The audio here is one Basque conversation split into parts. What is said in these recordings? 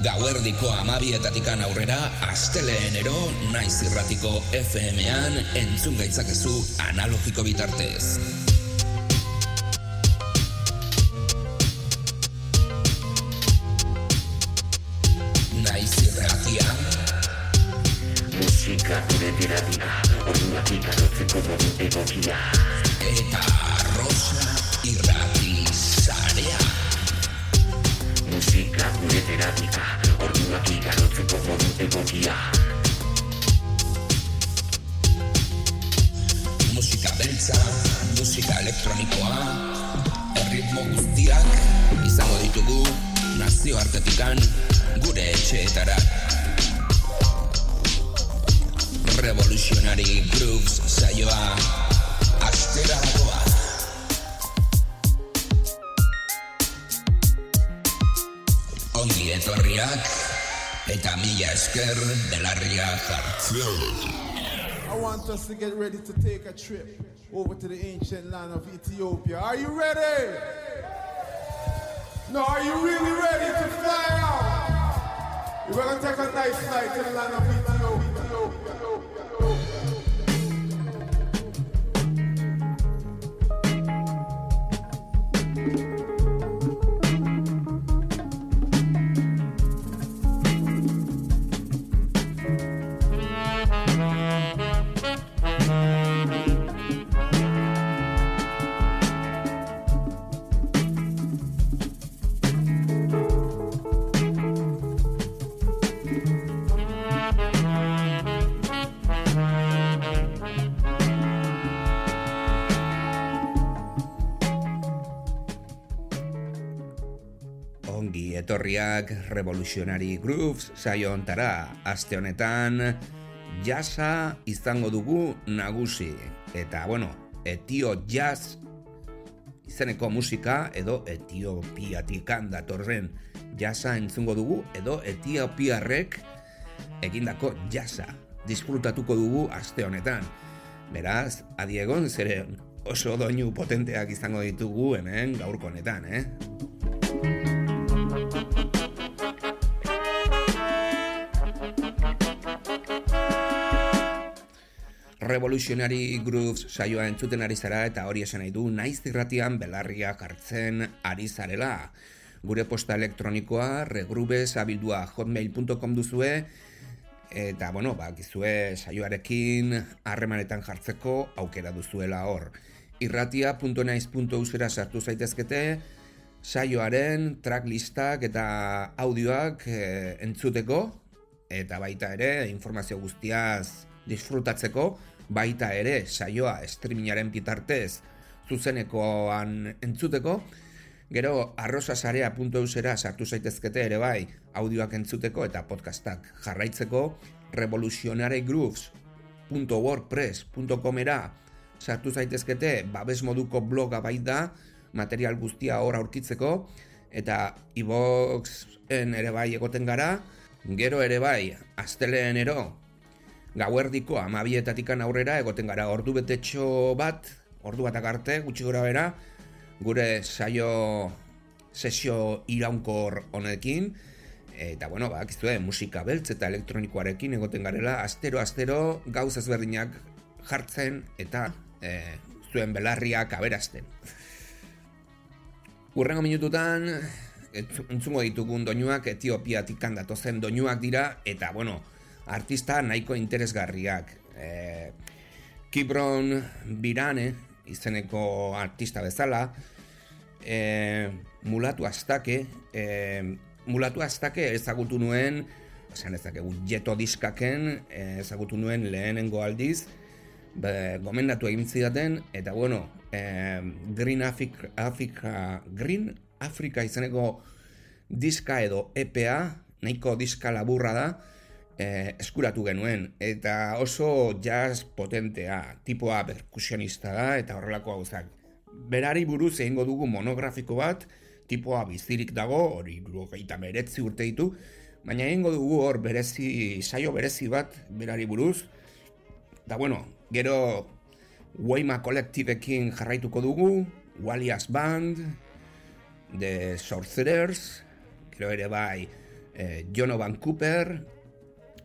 Gauerdiko amabietatikan aurrera, asteleenero naiz irratiko FM-an entzun gaitzakezu analogiko bitartez. Naiz irratia. Musika gure terapia, orduak ikarotzeko modu egokia. Eta Musika gure terapia, orduak ikarotzeko modu egokia. Musika beltza, musika elektronikoa, erritmo guztiak izango ditugu nazioartetikan gure etxeetara. Revolutionary Grooves saioa astera dagoa. Etorriak eta mila esker belarria. I want us to get ready to take a trip over to the ancient land of Ethiopia. Are you ready? No, are you really ready to fly out? We're gonna take a nice flight to the land of Ethiopia. Etorriak Revolutionary Grooves saio ontara aste honetan jasa izango dugu nagusi eta bueno, etio jazz izeneko musika edo etiopiatikan datorren jasa entzungo dugu edo etiopiarrek egindako jasa disfrutatuko dugu aste honetan. Beraz, adiegon zeren oso doinu potenteak izango ditugu hemen gaurko honetan, eh? Revolutionary Grooves saioa entzuten ari zara eta hori esan nahi du naiz irratian belarriak hartzen ari zarela. Gure posta elektronikoa regrubesabildua hotmail.com duzue eta bueno, ba, gizue saioarekin harremanetan jartzeko aukera duzuela hor. Irratia.naiz.eusera sartu zaitezkete, saioaren tracklistak eta audioak e, entzuteko eta baita ere informazio guztiaz disfrutatzeko, baita ere saioa streamingaren bitartez zuzenekoan entzuteko, gero arrosasarea.eusera sartu zaitezkete ere bai audioak entzuteko eta podcastak jarraitzeko. Revolutionarygrooves.wordpress.comera sartu zaitezkete babes moduko bloga baita material guztia hor aurkitzeko. Eta iboxen ere bai egoten gara. Gero ere bai asteleenero gauerdiko amabietatikan aurrera egoten gara ordu betetxo bat, ordu batak arte, gutxi gora bera, gure saio sesio iraunkor honekin, eta bueno, bakizue, musika beltz eta elektronikoarekin egoten garela, astero-astero gauz ezberdinak jartzen eta e, zuen belarriak aberazten. Urrengo minututan, entzungo ditugun doinuak Etiopiatik datozen doinuak dira, eta bueno, artista nahiko interesgarriak. E, Kibron Birane, izeneko artista bezala, e, mulatu astake, e, mulatu astake ezagutu nuen, esan ezakegu, jeto diskaken ezagutu nuen lehenengo aldiz, be, gomendatu egin zidaten, eta bueno, e, Green Africa, Africa, Green Africa izeneko diska edo EPA, nahiko diska laburra da, eh, eskuratu genuen eta oso jazz potentea, tipoa perkusionista da eta horrelako gauzak. Berari buruz egingo dugu monografiko bat, tipoa bizirik dago, hori gaita meretzi urte ditu, baina egingo dugu hor berezi, saio berezi bat berari buruz, da bueno, gero Weima kolektibekin jarraituko dugu, Walias Band, The Sorcerers, gero ere bai e, Jono Van Cooper,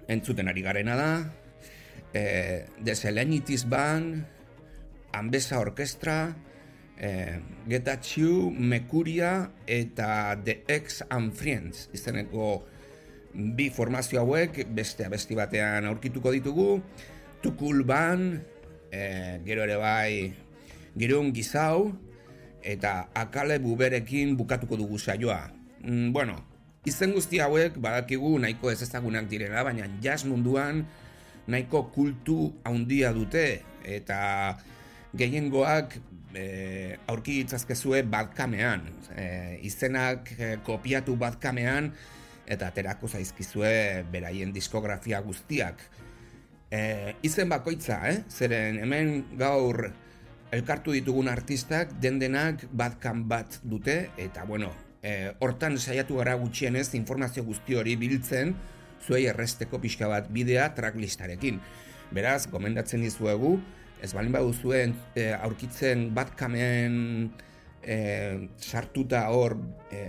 entzuten ari garena da, e, The Selenities Band, Ambesa Orkestra, e, Getachew, Mekuria eta The X and Friends. Izeneko bi formazio hauek beste abesti batean aurkituko ditugu. Tukul Ban e, gero ere bai Girun Gizau eta Akale Buberekin bukatuko dugu saioa. Mm, bueno, izen guzti hauek badakigu nahiko ez ezagunak direla baina jazz munduan nahiko kultu handia dute eta gehiengoak e, aurki itzazkezue badkamean. E, izenak e, kopiatu badkamean eta aterako zaizkizue beraien diskografia guztiak. E, izen bakoitza, eh? zeren hemen gaur elkartu ditugun artistak dendenak badkan bat dute eta bueno, e, hortan saiatu gara gutxienez informazio guzti hori biltzen zuei erresteko pixka bat bidea tracklistarekin. Beraz, gomendatzen dizuegu, ez balin badu zuen e, aurkitzen bat kamen e, sartuta hor e,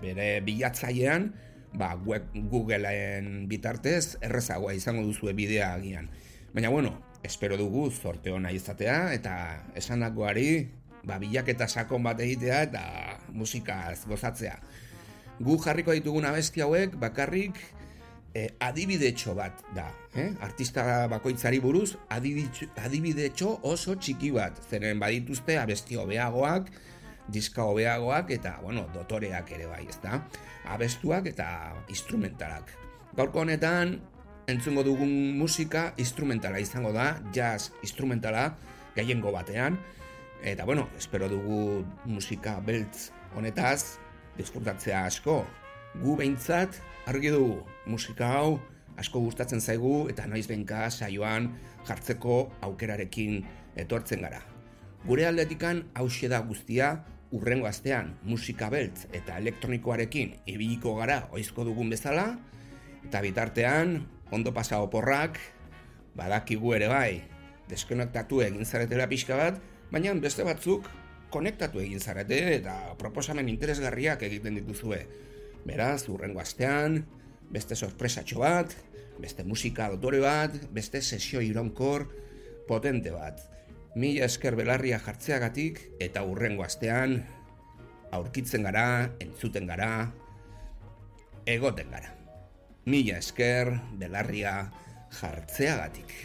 bere bilatzailean, ba, web Googleen bitartez errezagoa izango duzue bidea agian. Baina bueno, espero dugu zorte hona izatea eta esanakoari ba, bilaketa sakon bat egitea eta musikaz gozatzea. Gu jarriko ditugun abesti hauek bakarrik e, adibidetxo bat da. Eh? Artista bakoitzari buruz adibidetxo oso txiki bat. Zeren badituzte abesti hobeagoak, diska hobeagoak eta, bueno, dotoreak ere bai, ezta? Abestuak eta instrumentalak. Gaurko honetan, entzungo dugun musika instrumentala izango da, jazz instrumentala, gehiengo batean. Eta, bueno, espero dugu musika beltz honetaz, disfrutatzea asko. Gu behintzat, argi dugu, musika hau asko gustatzen zaigu eta noiz benka saioan jartzeko aukerarekin etortzen gara. Gure aldetikan hause da guztia urrengo astean musika beltz eta elektronikoarekin ibiliko gara oizko dugun bezala eta bitartean ondo pasa oporrak badakigu ere bai deskonektatu egin zaretela pixka bat baina beste batzuk konektatu egin zarete eta proposamen interesgarriak egiten dituzue. Beraz, urrengo astean, beste sorpresatxo bat, beste musika dotore bat, beste sesio ironkor potente bat. Mila esker belarria jartzeagatik eta urrengo astean aurkitzen gara, entzuten gara, egoten gara. Mila esker belarria jartzeagatik.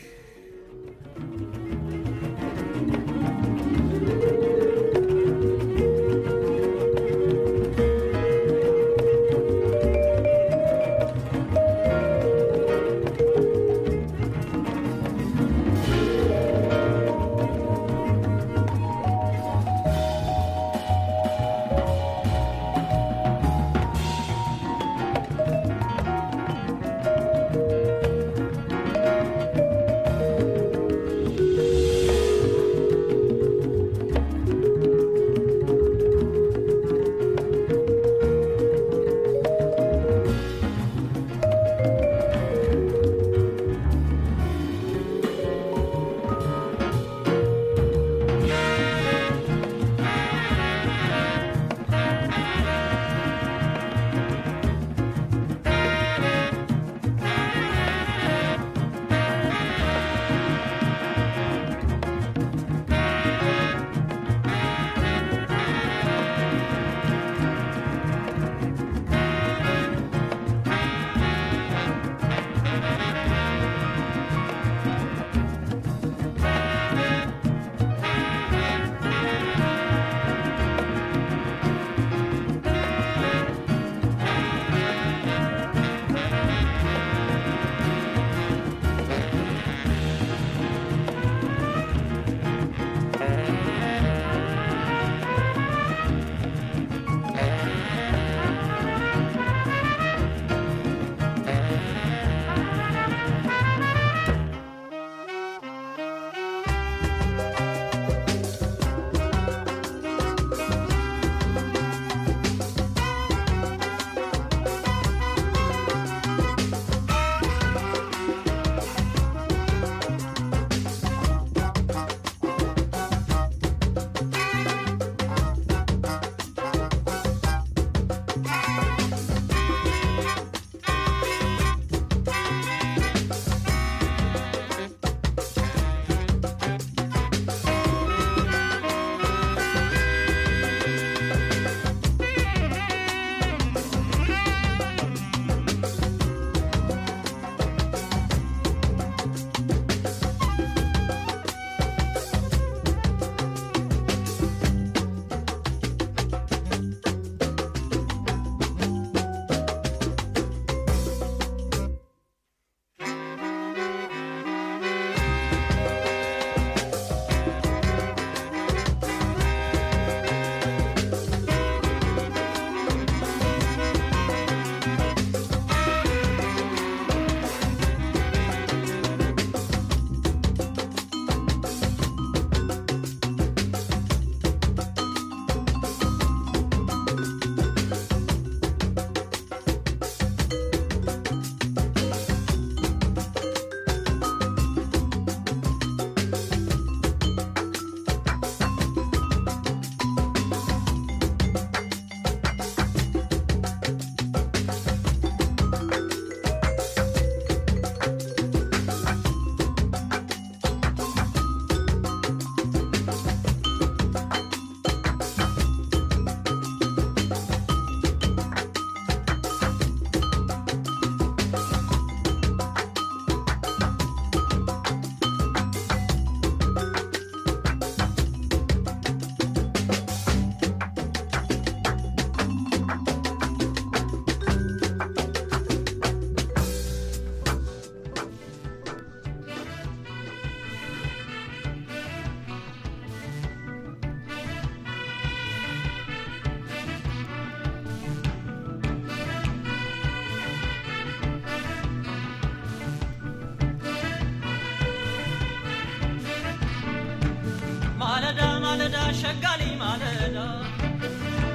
ሸጋሊ ማለዳ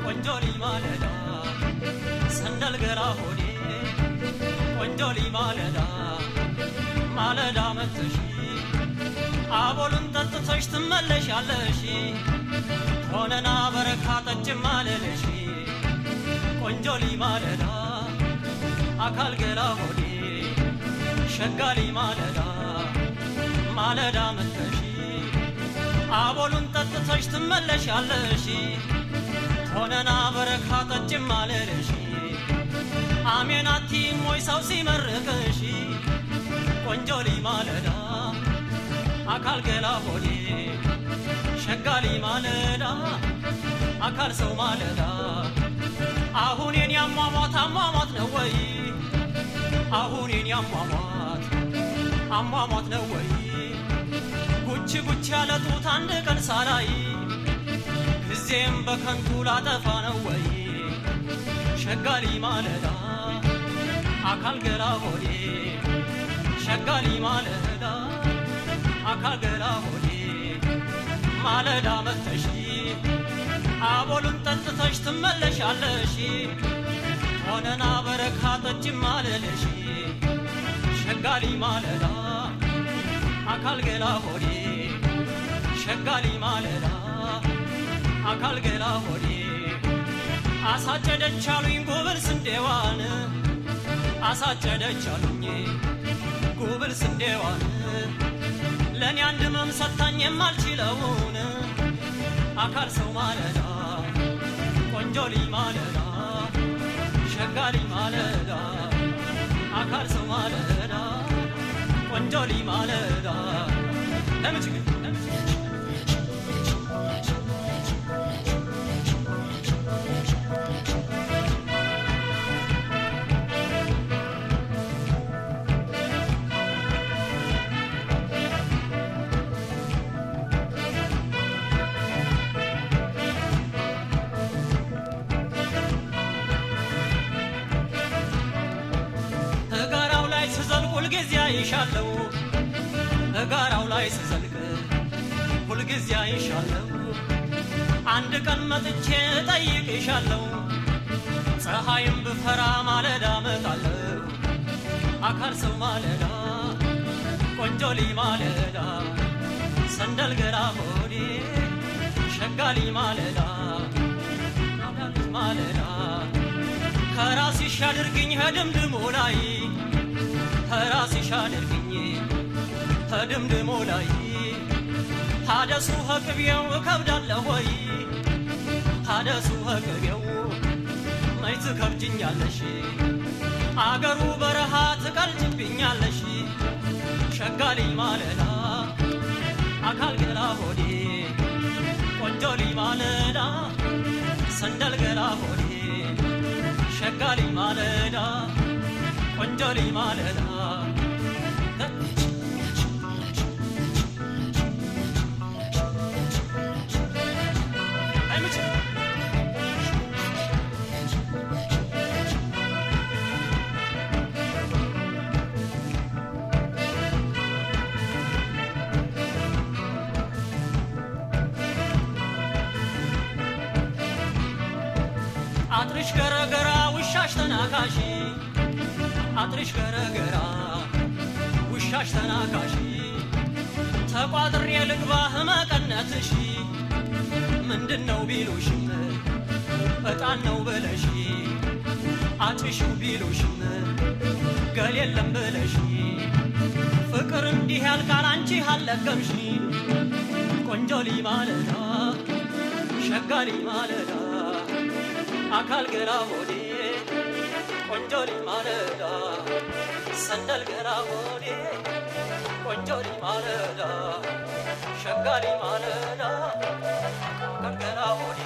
ቆንጆሊ ማለዳ ሰንደል ገራ ሆዴ ቆንጆሊ ማለዳ ማለዳ መተሺ አቦሉን ጠጥተሽ ትመለሻለሽ ሆነና በረካ ጠጭም አለለሽ ቆንጆሊ ማለዳ አካል ገላ ሆዴ ሸጋሊ ማለዳ ማለዳ መተሺ አቦሉን ጠጥተሽ ትመለሻለሽ። ሆነና በረካ ጠጭም አለለሽ አሜናቲም ወይ ሰው ሲመርቅሽ። ቆንጆሊ ማለዳ አካል ገላ ሆዴ ሸጋሊ ማለዳ አካል ሰው ማለዳ። አሁን የኔ አሟሟት አሟሟት ነው ወይ? አሁን የኔ አሟሟት አሟሟት ነው ወይ ጉች ጉች ያለ ጡት አንድ ቀን ሳላይ ጊዜም በከንቱ ላጠፋ ነው ወይ? ሸጋሊ ማለዳ አካል ገላ ሆዴ። ሸጋሊ ማለዳ አካል ገላ ሆዴ። ማለዳ መተሺ አቦሉን ጠጥተሽ ትመለሻለሽ። ሆነና በረካ ጠጭም አለለሽ ሸጋሊ ማለዳ አካል ገላ ሆዴ ሸጋሊ ማለዳ አካል ገላ ሆዴ አሳጨደች አሉኝ ጉብል ስንዴዋን አሳጨደች አሉኝ ጉብል ስንዴዋን። ለእኔ አንድ መም ሰታኝ የማልችለውን አካል ሰው ማለዳ ቆንጆሊ ማለዳ ሸጋሊ ማለዳ አካል ሰው ማለዳ ቆንጆሊ ማለዳ። ለምች ግን አይሻለው እጋራው ላይ ስዘልቅ ሁልጊዜ አይሻለው አንድ ቀን መጥቼ እጠይቅሻለሁ። ፀሐይም ብፈራ ማለዳ መጣለሁ አካል ሰው ማለዳ ቆንጆሊ ማለዳ ሰንደል ገራ ሆዴ ሸጋሊ ማለዳ ማለዳ። ከራስሽ አድርግኝ ከድምድሞ ላይ ከራስሽ አድርግኝ ከድምድሞ ላይ ታደሱ ከቅቤው እከብዳለሁ ወይ? ታደሱ ከቅቤው መች ትከብጅኛለሽ አገሩ በረሃ ትቀልጭብኛለሽ ሸጋሊ ማለዳ አካል ገላ ሆዴ ቆንጆሊ ማለዳ ሰንደል ገላ ሆዴ። ሸጋሊ ማለዳ ቆንጆሊ ማለዳ ገረገራ ውሻሽ ተናካሽ አጥርሽ ገረገራ ውሻሽ ተናካሽ ተቋጥሬ ልግባ ህመቀነትሽ ምንድን ነው ቢሉሽም እጣን ነው ብለሽ አጭሽው ቢሉሽም ገል የለም ብለሽ ፍቅር እንዲህ ያልቃል አንቺ አልለቀምሽ ቆንጆሊ ማለዳ ሸጋሊ ማለዳ አካል ገራ ሆዴ ቆንጆሊ ማለዳ ሰንደል ገራ ሆዴ ቆንጆሊ ማለዳ ሸጋሊ ማለዳ አካል ገራ ሆዴ